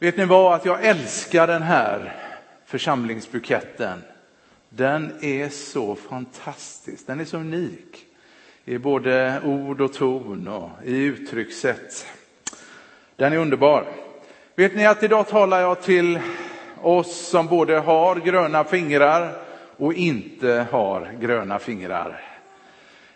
Vet ni vad, att jag älskar den här församlingsbuketten. Den är så fantastisk, den är så unik i både ord och ton och i uttryckssätt. Den är underbar. Vet ni att idag talar jag till oss som både har gröna fingrar och inte har gröna fingrar.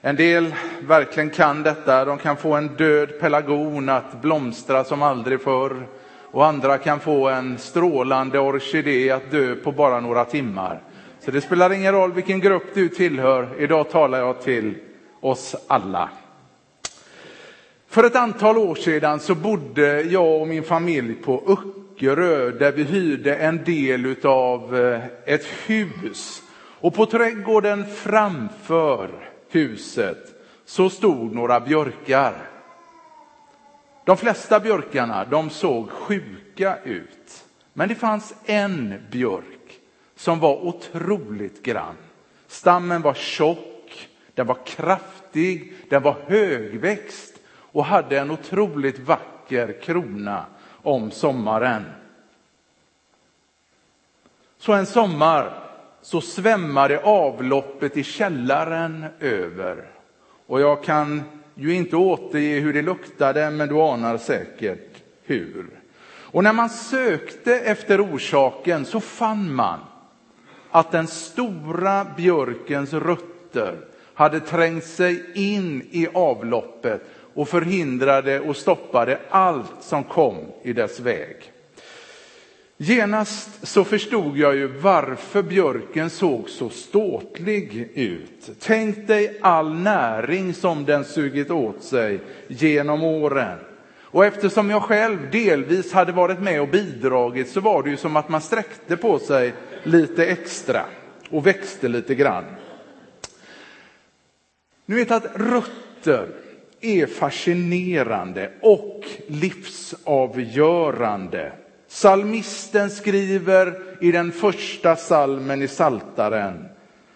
En del verkligen kan detta, de kan få en död pelargon att blomstra som aldrig förr och andra kan få en strålande orkidé att dö på bara några timmar. Så det spelar ingen roll vilken grupp du tillhör, idag talar jag till oss alla. För ett antal år sedan så bodde jag och min familj på Öckerö där vi hyrde en del av eh, ett hus. Och på trädgården framför huset så stod några björkar. De flesta björkarna de såg sjuka ut. Men det fanns en björk som var otroligt grann. Stammen var tjock, den var kraftig, den var högväxt och hade en otroligt vacker krona om sommaren. Så en sommar så svämmade avloppet i källaren över. Och jag kan ju inte återge hur det luktade, men du anar säkert hur. Och när man sökte efter orsaken så fann man att den stora björkens rötter hade trängt sig in i avloppet och förhindrade och stoppade allt som kom i dess väg. Genast så förstod jag ju varför björken såg så ståtlig ut. Tänk dig all näring som den sugit åt sig genom åren. Och eftersom jag själv delvis hade varit med och bidragit så var det ju som att man sträckte på sig lite extra och växte lite grann. Ni vet att rötter är fascinerande och livsavgörande. Salmisten skriver i den första salmen i Saltaren.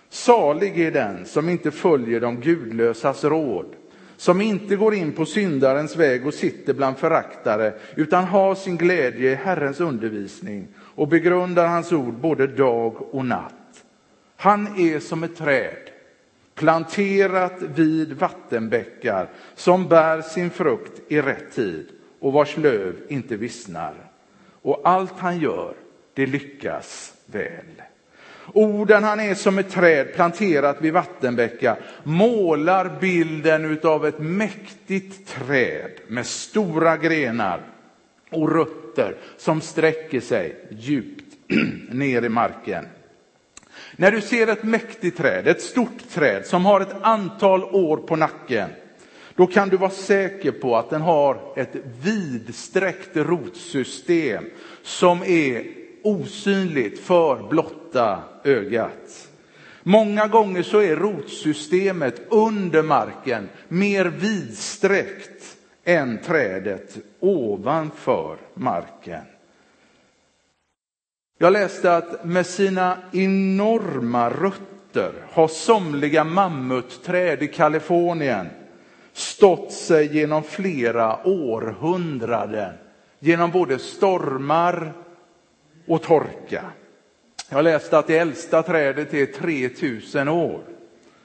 Salig är den som inte följer de gudlösas råd, som inte går in på syndarens väg och sitter bland föraktare, utan har sin glädje i Herrens undervisning och begrundar hans ord både dag och natt. Han är som ett träd planterat vid vattenbäckar som bär sin frukt i rätt tid och vars löv inte vissnar och allt han gör, det lyckas väl. Orden han är som ett träd planterat vid vattenbäckar målar bilden av ett mäktigt träd med stora grenar och rötter som sträcker sig djupt ner i marken. När du ser ett mäktigt träd, ett stort träd som har ett antal år på nacken, då kan du vara säker på att den har ett vidsträckt rotsystem som är osynligt för blotta ögat. Många gånger så är rotsystemet under marken mer vidsträckt än trädet ovanför marken. Jag läste att med sina enorma rötter har somliga mammutträd i Kalifornien stått sig genom flera århundraden, genom både stormar och torka. Jag läste att det äldsta trädet är 3000 år.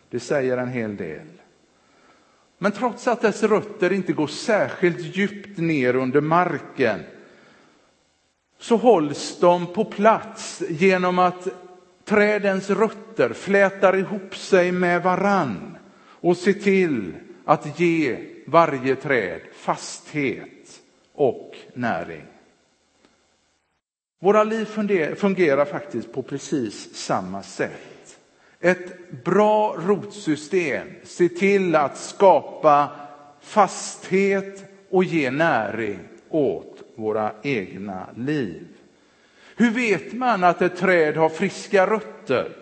Det säger en hel del. Men trots att dess rötter inte går särskilt djupt ner under marken så hålls de på plats genom att trädens rötter flätar ihop sig med varann och ser till att ge varje träd fasthet och näring. Våra liv fungerar faktiskt på precis samma sätt. Ett bra rotsystem ser till att skapa fasthet och ge näring åt våra egna liv. Hur vet man att ett träd har friska rötter?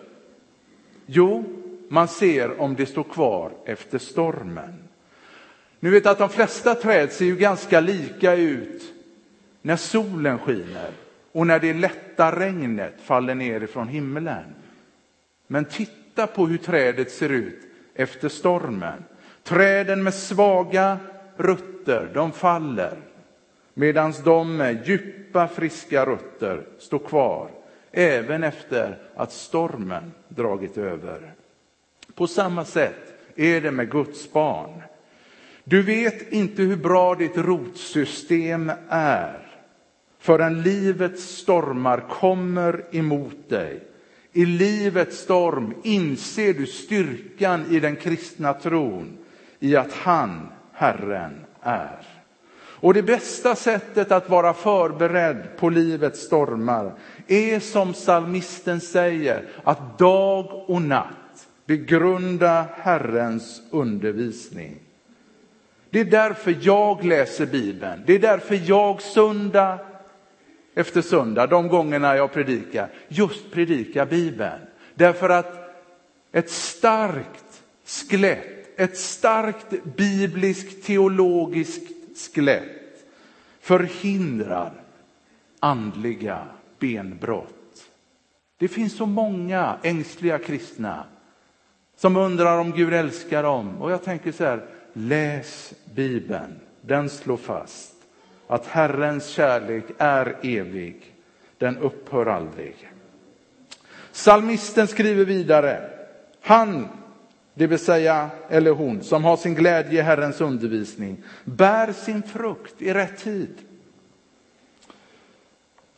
Jo, man ser om det står kvar efter stormen. Nu vet att de flesta träd ser ju ganska lika ut när solen skiner och när det lätta regnet faller ner ifrån himlen. Men titta på hur trädet ser ut efter stormen. Träden med svaga rötter, de faller. medan de med djupa friska rötter står kvar även efter att stormen dragit över. På samma sätt är det med Guds barn. Du vet inte hur bra ditt rotsystem är förrän livets stormar kommer emot dig. I livets storm inser du styrkan i den kristna tron, i att han, Herren, är. Och det bästa sättet att vara förberedd på livets stormar är som salmisten säger, att dag och natt begrunda Herrens undervisning. Det är därför jag läser Bibeln. Det är därför jag söndag efter söndag, de gångerna jag predikar, just predikar Bibeln. Därför att ett starkt skelett, ett starkt bibliskt teologiskt skelett förhindrar andliga benbrott. Det finns så många ängsliga kristna som undrar om Gud älskar dem. Och jag tänker så här, läs Bibeln. Den slår fast att Herrens kärlek är evig. Den upphör aldrig. Salmisten skriver vidare. Han, det vill säga, eller hon, som har sin glädje i Herrens undervisning, bär sin frukt i rätt tid.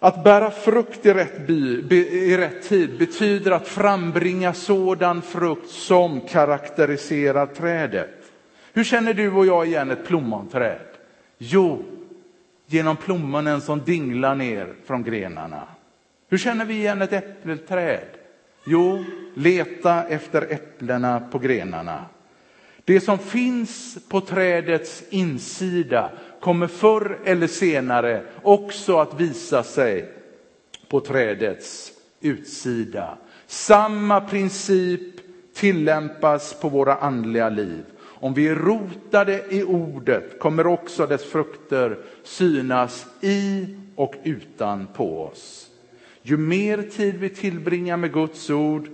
Att bära frukt i rätt, by, i rätt tid betyder att frambringa sådan frukt som karaktäriserar trädet. Hur känner du och jag igen ett plommonträd? Jo, genom plommonen som dinglar ner från grenarna. Hur känner vi igen ett äppelträd? Jo, leta efter äpplena på grenarna. Det som finns på trädets insida kommer förr eller senare också att visa sig på trädets utsida. Samma princip tillämpas på våra andliga liv. Om vi är rotade i ordet kommer också dess frukter synas i och utan på oss. Ju mer tid vi tillbringar med Guds ord,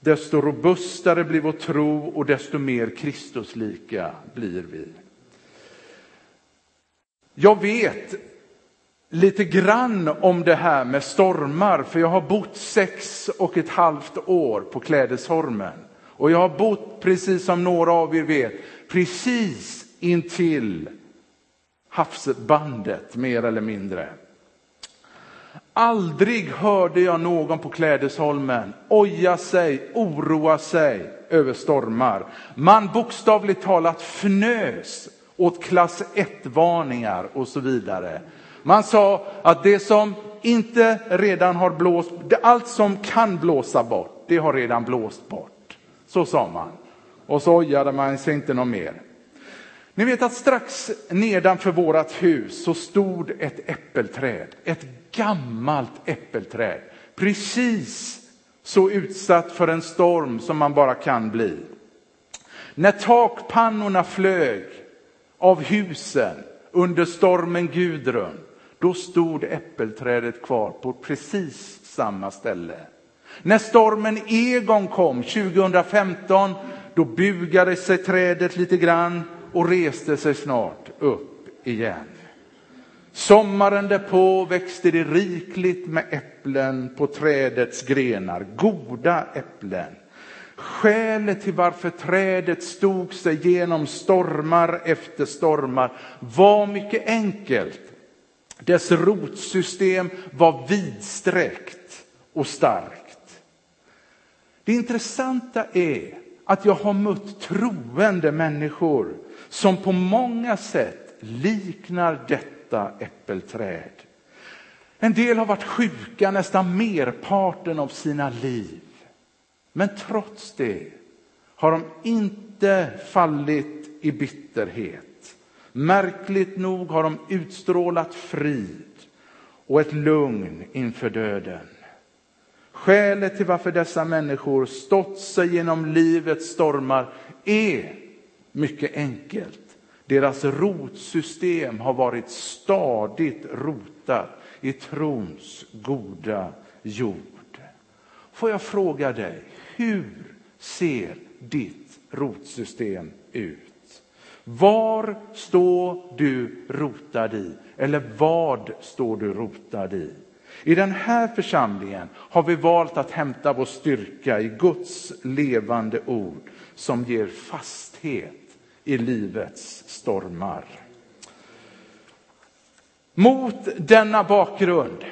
desto robustare blir vår tro och desto mer Kristuslika blir vi. Jag vet lite grann om det här med stormar, för jag har bott sex och ett halvt år på Klädesholmen. Och jag har bott, precis som några av er vet, precis intill havsbandet, mer eller mindre. Aldrig hörde jag någon på Klädesholmen oja sig, oroa sig över stormar. Man bokstavligt talat fnös åt klass 1-varningar och så vidare. Man sa att det som inte redan har blåst, allt som kan blåsa bort, det har redan blåst bort. Så sa man. Och så ojade man sig inte något mer. Ni vet att strax nedanför vårt hus så stod ett äppelträd, ett gammalt äppelträd. Precis så utsatt för en storm som man bara kan bli. När takpannorna flög av husen under stormen Gudrun, då stod äppelträdet kvar på precis samma ställe. När stormen Egon kom 2015, då bugade sig trädet lite grann och reste sig snart upp igen. Sommaren därpå växte det rikligt med äpplen på trädets grenar, goda äpplen. Skälet till varför trädet stod sig genom stormar efter stormar var mycket enkelt. Dess rotsystem var vidsträckt och starkt. Det intressanta är att jag har mött troende människor som på många sätt liknar detta äppelträd. En del har varit sjuka nästan merparten av sina liv. Men trots det har de inte fallit i bitterhet. Märkligt nog har de utstrålat frid och ett lugn inför döden. Skälet till varför dessa människor stått sig genom livets stormar är mycket enkelt. Deras rotsystem har varit stadigt rotat i trons goda jord. Får jag fråga dig, hur ser ditt rotsystem ut? Var står du rotad i? Eller vad står du rotad i? I den här församlingen har vi valt att hämta vår styrka i Guds levande ord som ger fasthet i livets stormar. Mot denna bakgrund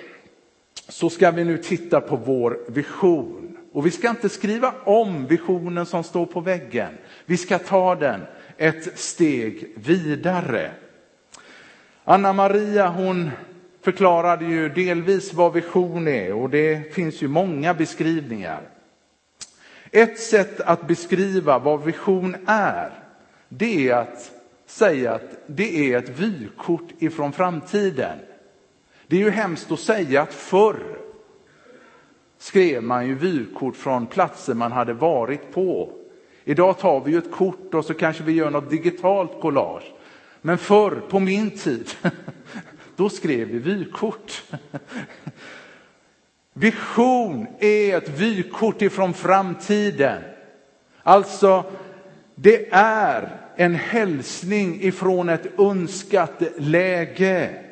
så ska vi nu titta på vår vision. Och vi ska inte skriva om visionen som står på väggen. Vi ska ta den ett steg vidare. Anna Maria hon förklarade ju delvis vad vision är och det finns ju många beskrivningar. Ett sätt att beskriva vad vision är, det är att säga att det är ett vykort ifrån framtiden. Det är ju hemskt att säga att förr skrev man ju vykort från platser man hade varit på. Idag tar vi ju ett kort och så kanske vi gör något digitalt collage. Men förr, på min tid, då skrev vi vykort. Vision är ett vykort ifrån framtiden. Alltså, det är en hälsning ifrån ett önskat läge.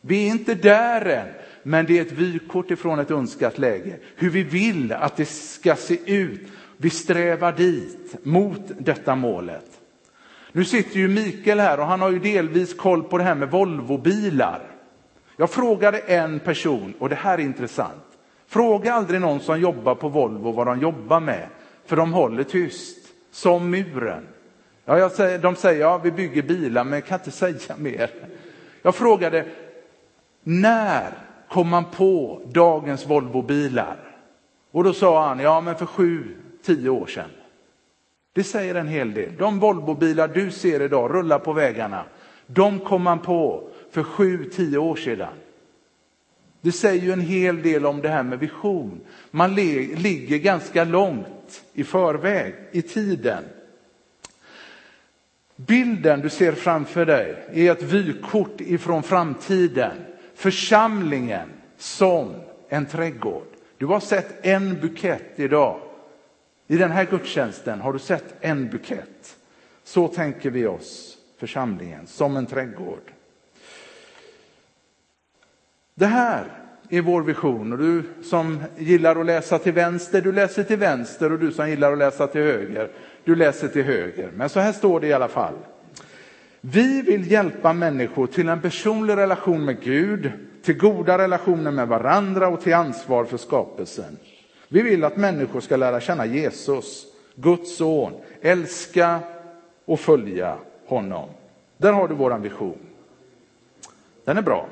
Vi är inte där än, men det är ett vykort ifrån ett önskat läge. Hur vi vill att det ska se ut. Vi strävar dit, mot detta målet. Nu sitter ju Mikael här och han har ju delvis koll på det här med Volvobilar. Jag frågade en person, och det här är intressant. Fråga aldrig någon som jobbar på Volvo vad de jobbar med, för de håller tyst, som muren. Ja, jag säger, de säger ja, vi bygger bilar, men jag kan inte säga mer. Jag frågade, när kom man på dagens Volvobilar? Och då sa han, ja men för sju, tio år sedan. Det säger en hel del. De Volvobilar du ser idag rulla på vägarna, de kom man på för sju, tio år sedan. Det säger ju en hel del om det här med vision. Man ligger ganska långt i förväg i tiden. Bilden du ser framför dig är ett vykort ifrån framtiden. Församlingen som en trädgård. Du har sett en bukett idag. I den här gudstjänsten har du sett en bukett. Så tänker vi oss församlingen, som en trädgård. Det här är vår vision och du som gillar att läsa till vänster, du läser till vänster och du som gillar att läsa till höger, du läser till höger. Men så här står det i alla fall. Vi vill hjälpa människor till en personlig relation med Gud, till goda relationer med varandra och till ansvar för skapelsen. Vi vill att människor ska lära känna Jesus, Guds son, älska och följa honom. Där har du vår vision. Den är bra.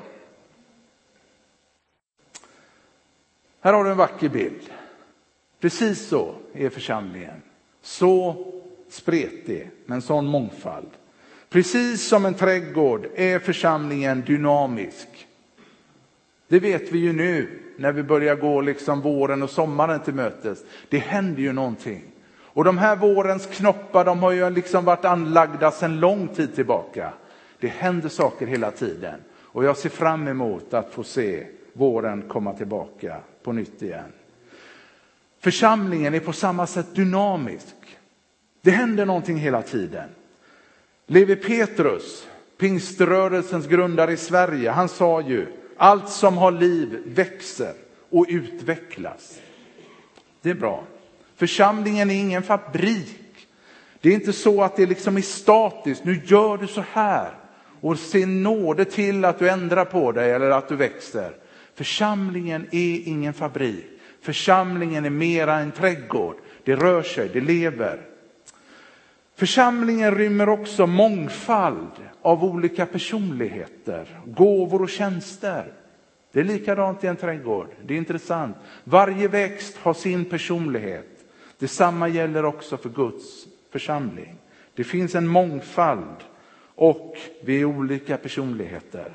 Här har du en vacker bild. Precis så är församlingen. Så spretig, med en sån mångfald. Precis som en trädgård är församlingen dynamisk. Det vet vi ju nu när vi börjar gå liksom våren och sommaren till mötes. Det händer ju någonting. Och de här vårens knoppar de har ju liksom varit anlagda sedan lång tid tillbaka. Det händer saker hela tiden och jag ser fram emot att få se våren komma tillbaka på nytt igen. Församlingen är på samma sätt dynamisk. Det händer någonting hela tiden. Levi Petrus, pingströrelsens grundare i Sverige, han sa ju allt som har liv växer och utvecklas. Det är bra. Församlingen är ingen fabrik. Det är inte så att det liksom är statiskt, nu gör du så här och se nåde till att du ändrar på dig eller att du växer. Församlingen är ingen fabrik. Församlingen är mera en trädgård. Det rör sig, det lever. Församlingen rymmer också mångfald av olika personligheter, gåvor och tjänster. Det är likadant i en trädgård. Det är intressant. Varje växt har sin personlighet. Detsamma gäller också för Guds församling. Det finns en mångfald och vi är olika personligheter.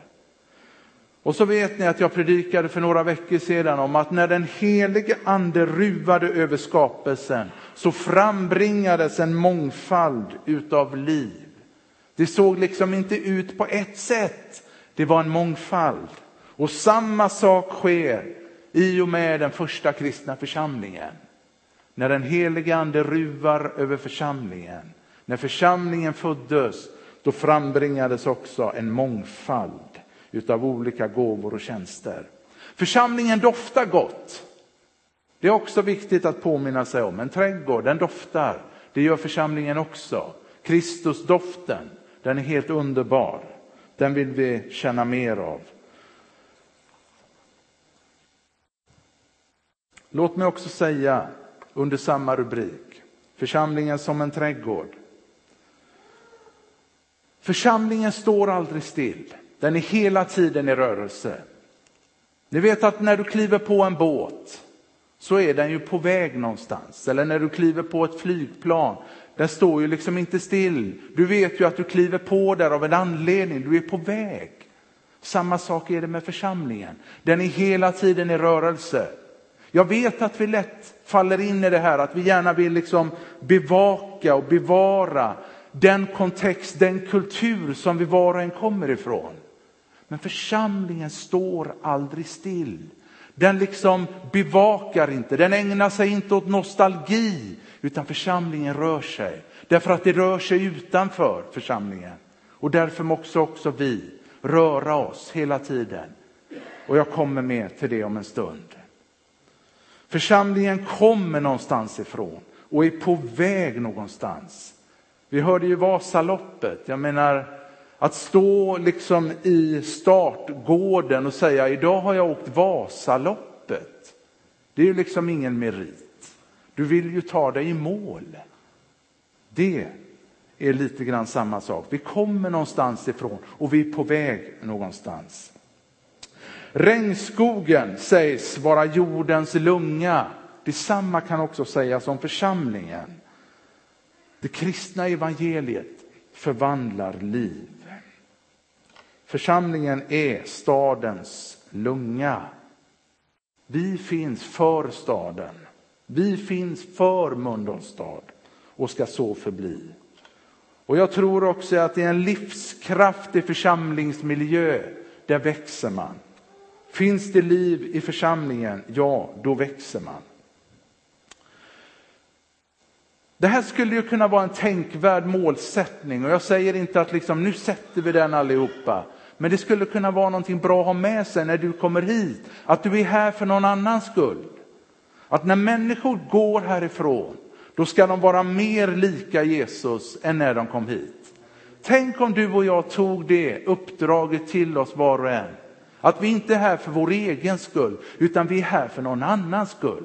Och så vet ni att jag predikade för några veckor sedan om att när den helige ande ruvade över skapelsen så frambringades en mångfald utav liv. Det såg liksom inte ut på ett sätt. Det var en mångfald. Och samma sak sker i och med den första kristna församlingen. När den helige ande ruvar över församlingen, när församlingen föddes, Då frambringades också en mångfald utav olika gåvor och tjänster. Församlingen doftar gott. Det är också viktigt att påminna sig om. En trädgård, den doftar. Det gör församlingen också. Kristusdoften, den är helt underbar. Den vill vi känna mer av. Låt mig också säga under samma rubrik, församlingen som en trädgård. Församlingen står aldrig still. Den är hela tiden i rörelse. Ni vet att när du kliver på en båt så är den ju på väg någonstans. Eller när du kliver på ett flygplan, den står ju liksom inte still. Du vet ju att du kliver på där av en anledning, du är på väg. Samma sak är det med församlingen. Den är hela tiden i rörelse. Jag vet att vi lätt faller in i det här att vi gärna vill liksom bevaka och bevara den kontext, den kultur som vi var och en kommer ifrån. Men församlingen står aldrig still. Den liksom bevakar inte, den ägnar sig inte åt nostalgi, utan församlingen rör sig. Därför att det rör sig utanför församlingen. Och därför måste också vi röra oss hela tiden. Och jag kommer med till det om en stund. Församlingen kommer någonstans ifrån och är på väg någonstans. Vi hörde ju Vasaloppet. Jag menar, att stå liksom i startgården och säga idag har jag åkt Vasaloppet. Det är ju liksom ingen merit. Du vill ju ta dig i mål. Det är lite grann samma sak. Vi kommer någonstans ifrån och vi är på väg någonstans. Regnskogen sägs vara jordens lunga. Detsamma kan också sägas om församlingen. Det kristna evangeliet förvandlar liv. Församlingen är stadens lunga. Vi finns för staden. Vi finns för Mölndals stad och ska så förbli. Och jag tror också att i en livskraftig församlingsmiljö, där växer man. Finns det liv i församlingen, ja, då växer man. Det här skulle ju kunna vara en tänkvärd målsättning och jag säger inte att liksom, nu sätter vi den allihopa. Men det skulle kunna vara någonting bra att ha med sig när du kommer hit, att du är här för någon annans skull. Att när människor går härifrån, då ska de vara mer lika Jesus än när de kom hit. Tänk om du och jag tog det uppdraget till oss var och en. Att vi inte är här för vår egen skull, utan vi är här för någon annans skull.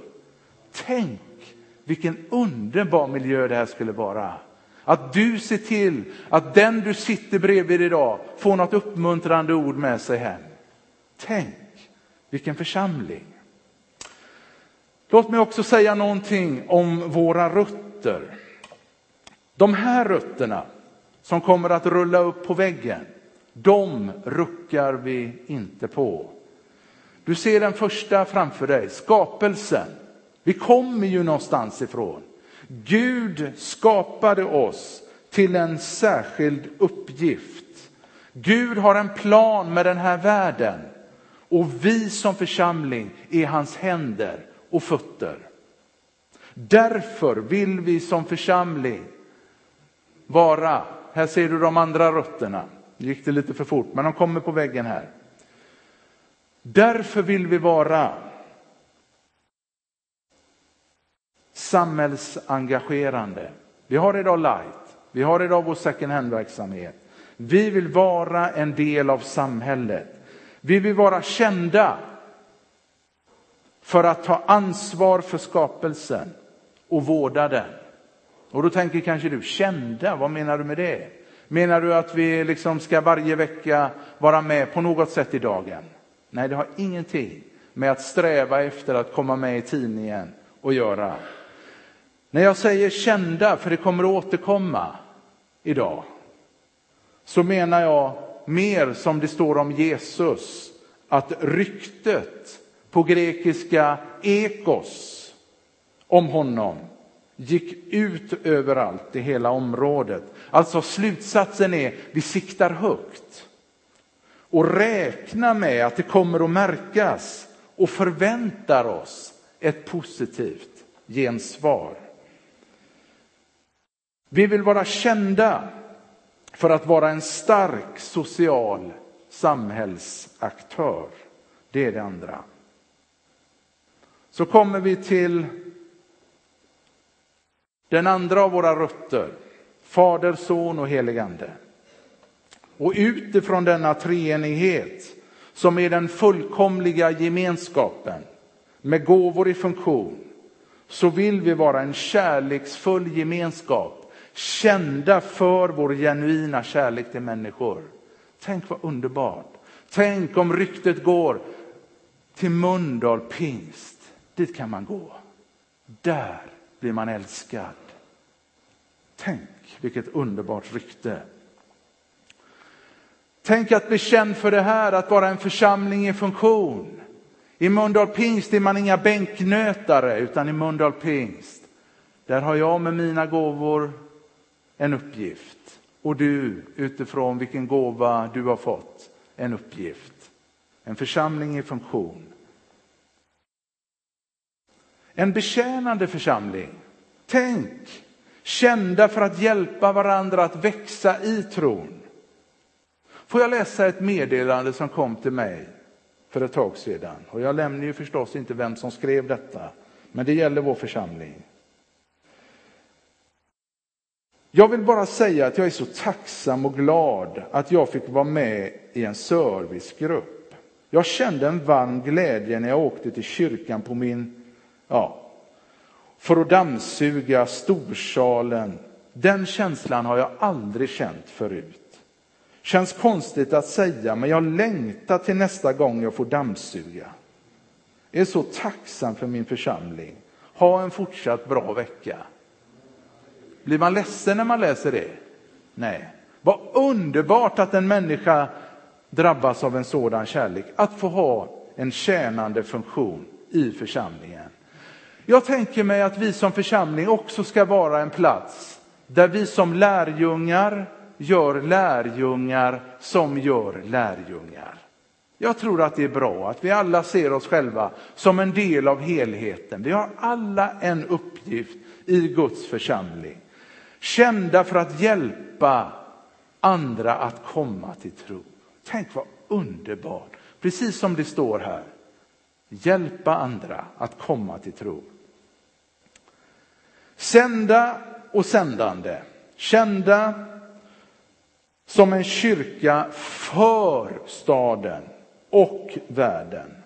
Tänk vilken underbar miljö det här skulle vara. Att du ser till att den du sitter bredvid idag får något uppmuntrande ord med sig hem. Tänk vilken församling. Låt mig också säga någonting om våra rötter. De här rötterna som kommer att rulla upp på väggen, de ruckar vi inte på. Du ser den första framför dig, skapelsen. Vi kommer ju någonstans ifrån. Gud skapade oss till en särskild uppgift. Gud har en plan med den här världen och vi som församling är hans händer och fötter. Därför vill vi som församling vara, här ser du de andra rötterna, nu gick det lite för fort men de kommer på väggen här. Därför vill vi vara samhällsengagerande. Vi har idag Light, vi har idag vår second hand-verksamhet. Vi vill vara en del av samhället. Vi vill vara kända för att ta ansvar för skapelsen och vårda den. Och då tänker kanske du, kända, vad menar du med det? Menar du att vi liksom ska varje vecka vara med på något sätt i dagen? Nej, det har ingenting med att sträva efter att komma med i tidningen och göra. När jag säger kända, för det kommer att återkomma idag, så menar jag mer som det står om Jesus, att ryktet på grekiska ekos om honom gick ut överallt i hela området. Alltså slutsatsen är, vi siktar högt och räknar med att det kommer att märkas och förväntar oss ett positivt gensvar. Vi vill vara kända för att vara en stark social samhällsaktör. Det är det andra. Så kommer vi till den andra av våra rötter, Fader, Son och heligande. Och utifrån denna treenighet, som är den fullkomliga gemenskapen med gåvor i funktion, så vill vi vara en kärleksfull gemenskap, kända för vår genuina kärlek till människor. Tänk vad underbart. Tänk om ryktet går till Mölndal pingst. Dit kan man gå. Där blir man älskad. Tänk vilket underbart rykte. Tänk att bli känd för det här, att vara en församling i funktion. I Mölndal pingst är man inga bänknötare, utan i Mölndal pingst, där har jag med mina gåvor en uppgift. Och du, utifrån vilken gåva du har fått, en uppgift. En församling i funktion. En betjänande församling. Tänk, kända för att hjälpa varandra att växa i tron. Får jag läsa ett meddelande som kom till mig för ett tag sedan. Och jag lämnar ju förstås inte vem som skrev detta, men det gäller vår församling. Jag vill bara säga att jag är så tacksam och glad att jag fick vara med i en servicegrupp. Jag kände en varm glädje när jag åkte till kyrkan på min, ja, för att dammsuga storsalen. Den känslan har jag aldrig känt förut. Känns konstigt att säga, men jag längtar till nästa gång jag får dammsuga. Jag är så tacksam för min församling. Ha en fortsatt bra vecka. Blir man ledsen när man läser det? Nej. Vad underbart att en människa drabbas av en sådan kärlek. Att få ha en tjänande funktion i församlingen. Jag tänker mig att vi som församling också ska vara en plats där vi som lärjungar gör lärjungar som gör lärjungar. Jag tror att det är bra att vi alla ser oss själva som en del av helheten. Vi har alla en uppgift i Guds församling. Kända för att hjälpa andra att komma till tro. Tänk vad underbart, precis som det står här. Hjälpa andra att komma till tro. Sända och sändande. Kända som en kyrka för staden och världen.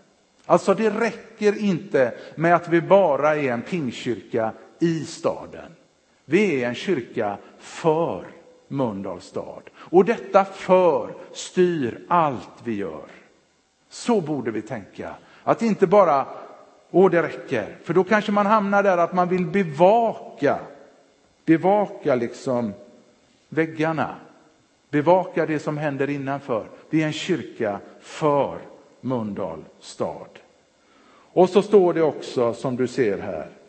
Alltså det räcker inte med att vi bara är en pingkyrka i staden. Vi är en kyrka för Mölndals stad. Och detta för styr allt vi gör. Så borde vi tänka. Att inte bara, åh det räcker, för då kanske man hamnar där att man vill bevaka, bevaka liksom väggarna. Bevaka det som händer innanför. Vi är en kyrka för Mölndals stad. Och så står det också som du ser här.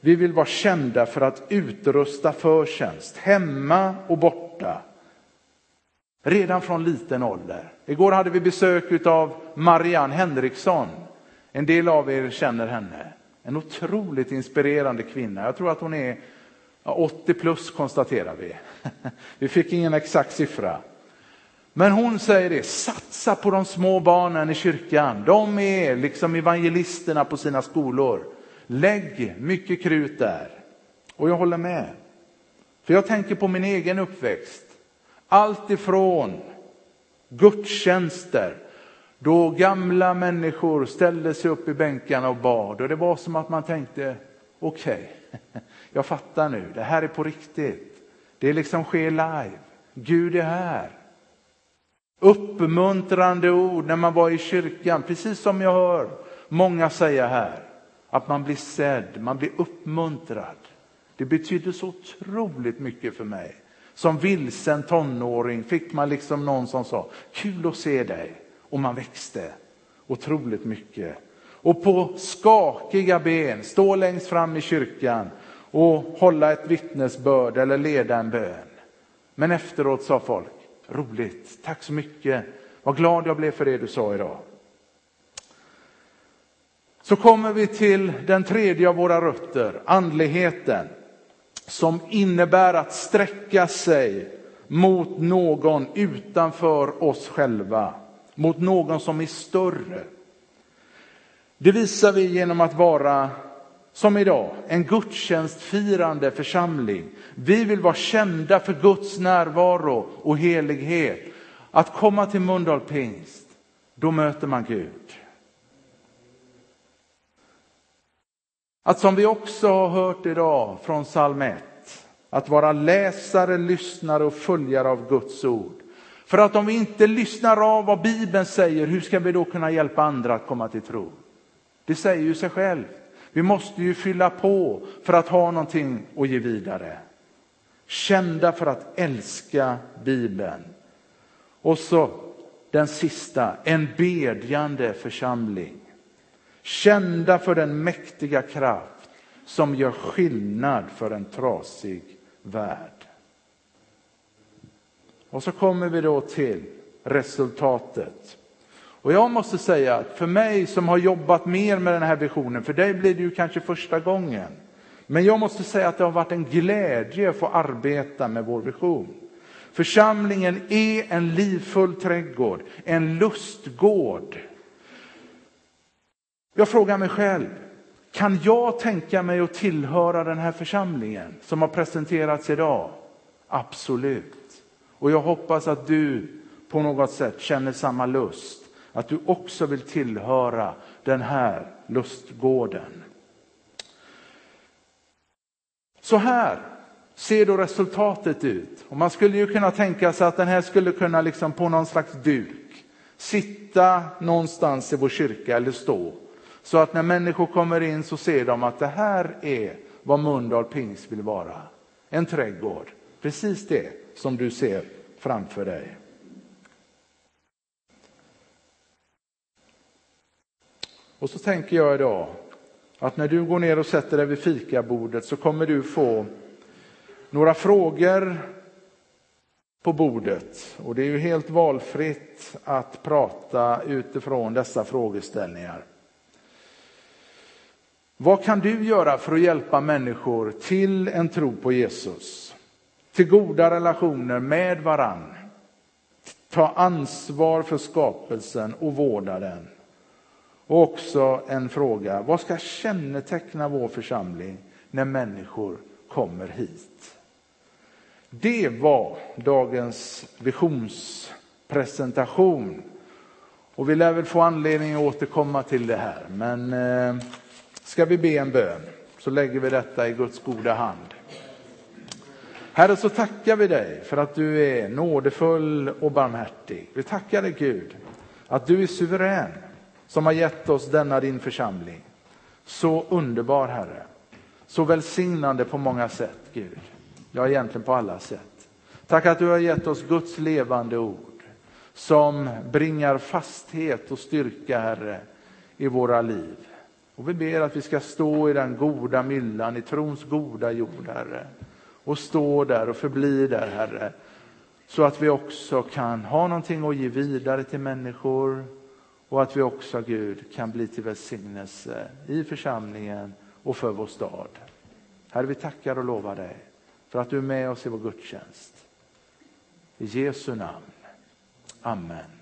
Vi vill vara kända för att utrusta för tjänst, hemma och borta. Redan från liten ålder. Igår hade vi besök av Marianne Henriksson. En del av er känner henne. En otroligt inspirerande kvinna. Jag tror att hon är 80 plus konstaterar vi. Vi fick ingen exakt siffra. Men hon säger det, satsa på de små barnen i kyrkan. De är liksom evangelisterna på sina skolor. Lägg mycket krut där. Och jag håller med. För jag tänker på min egen uppväxt. Allt ifrån gudstjänster då gamla människor ställde sig upp i bänkarna och bad och det var som att man tänkte okej, okay, jag fattar nu, det här är på riktigt. Det liksom sker live. Gud är här. Uppmuntrande ord när man var i kyrkan, precis som jag hör många säga här. Att man blir sedd, man blir uppmuntrad. Det betyder så otroligt mycket för mig. Som vilsen tonåring fick man liksom någon som sa, kul att se dig. Och man växte otroligt mycket. Och på skakiga ben, stå längst fram i kyrkan och hålla ett vittnesbörd eller leda en bön. Men efteråt sa folk, roligt, tack så mycket, vad glad jag blev för det du sa idag. Så kommer vi till den tredje av våra rötter, andligheten, som innebär att sträcka sig, mot någon utanför oss själva, mot någon som är större. Det visar vi genom att vara, som idag, en gudstjänstfirande församling. Vi vill vara kända för Guds närvaro och helighet. Att komma till Mölndal pingst, då möter man Gud. Att som vi också har hört idag från psalm 1, att vara läsare, lyssnare och följare av Guds ord. För att om vi inte lyssnar av vad Bibeln säger, hur ska vi då kunna hjälpa andra att komma till tro? Det säger ju sig självt. Vi måste ju fylla på för att ha någonting att ge vidare. Kända för att älska Bibeln. Och så den sista, en bedjande församling. Kända för den mäktiga kraft som gör skillnad för en trasig värld. Och så kommer vi då till resultatet. Och jag måste säga att för mig som har jobbat mer med den här visionen, för dig blir det ju kanske första gången. Men jag måste säga att det har varit en glädje att få arbeta med vår vision. Församlingen är en livfull trädgård, en lustgård. Jag frågar mig själv, kan jag tänka mig att tillhöra den här församlingen som har presenterats idag? Absolut. Och jag hoppas att du på något sätt känner samma lust, att du också vill tillhöra den här lustgården. Så här ser då resultatet ut. Och man skulle ju kunna tänka sig att den här skulle kunna liksom på någon slags duk sitta någonstans i vår kyrka eller stå. Så att när människor kommer in så ser de att det här är vad Mölndal pingst vill vara. En trädgård, precis det som du ser framför dig. Och så tänker jag idag att när du går ner och sätter dig vid fikabordet så kommer du få några frågor på bordet. Och det är ju helt valfritt att prata utifrån dessa frågeställningar. Vad kan du göra för att hjälpa människor till en tro på Jesus? Till goda relationer med varann. Ta ansvar för skapelsen och vårda den. Och också en fråga, vad ska känneteckna vår församling när människor kommer hit? Det var dagens visionspresentation. Och vi lär väl få anledning att återkomma till det här. Men eh, ska vi be en bön så lägger vi detta i Guds goda hand. Herre, så tackar vi dig för att du är nådefull och barmhärtig. Vi tackar dig Gud att du är suverän som har gett oss denna din församling. Så underbar Herre, så välsignande på många sätt Gud. Ja, egentligen på alla sätt. Tack att du har gett oss Guds levande ord som bringar fasthet och styrka, Herre, i våra liv. Och vi ber att vi ska stå i den goda myllan, i trons goda jord, Herre. Och stå där och förbli där, Herre. Så att vi också kan ha någonting att ge vidare till människor. Och att vi också, Gud, kan bli till välsignelse i församlingen och för vår stad. Herre, vi tackar och lovar dig för att du är med oss i vår gudstjänst. I Jesu namn. Amen.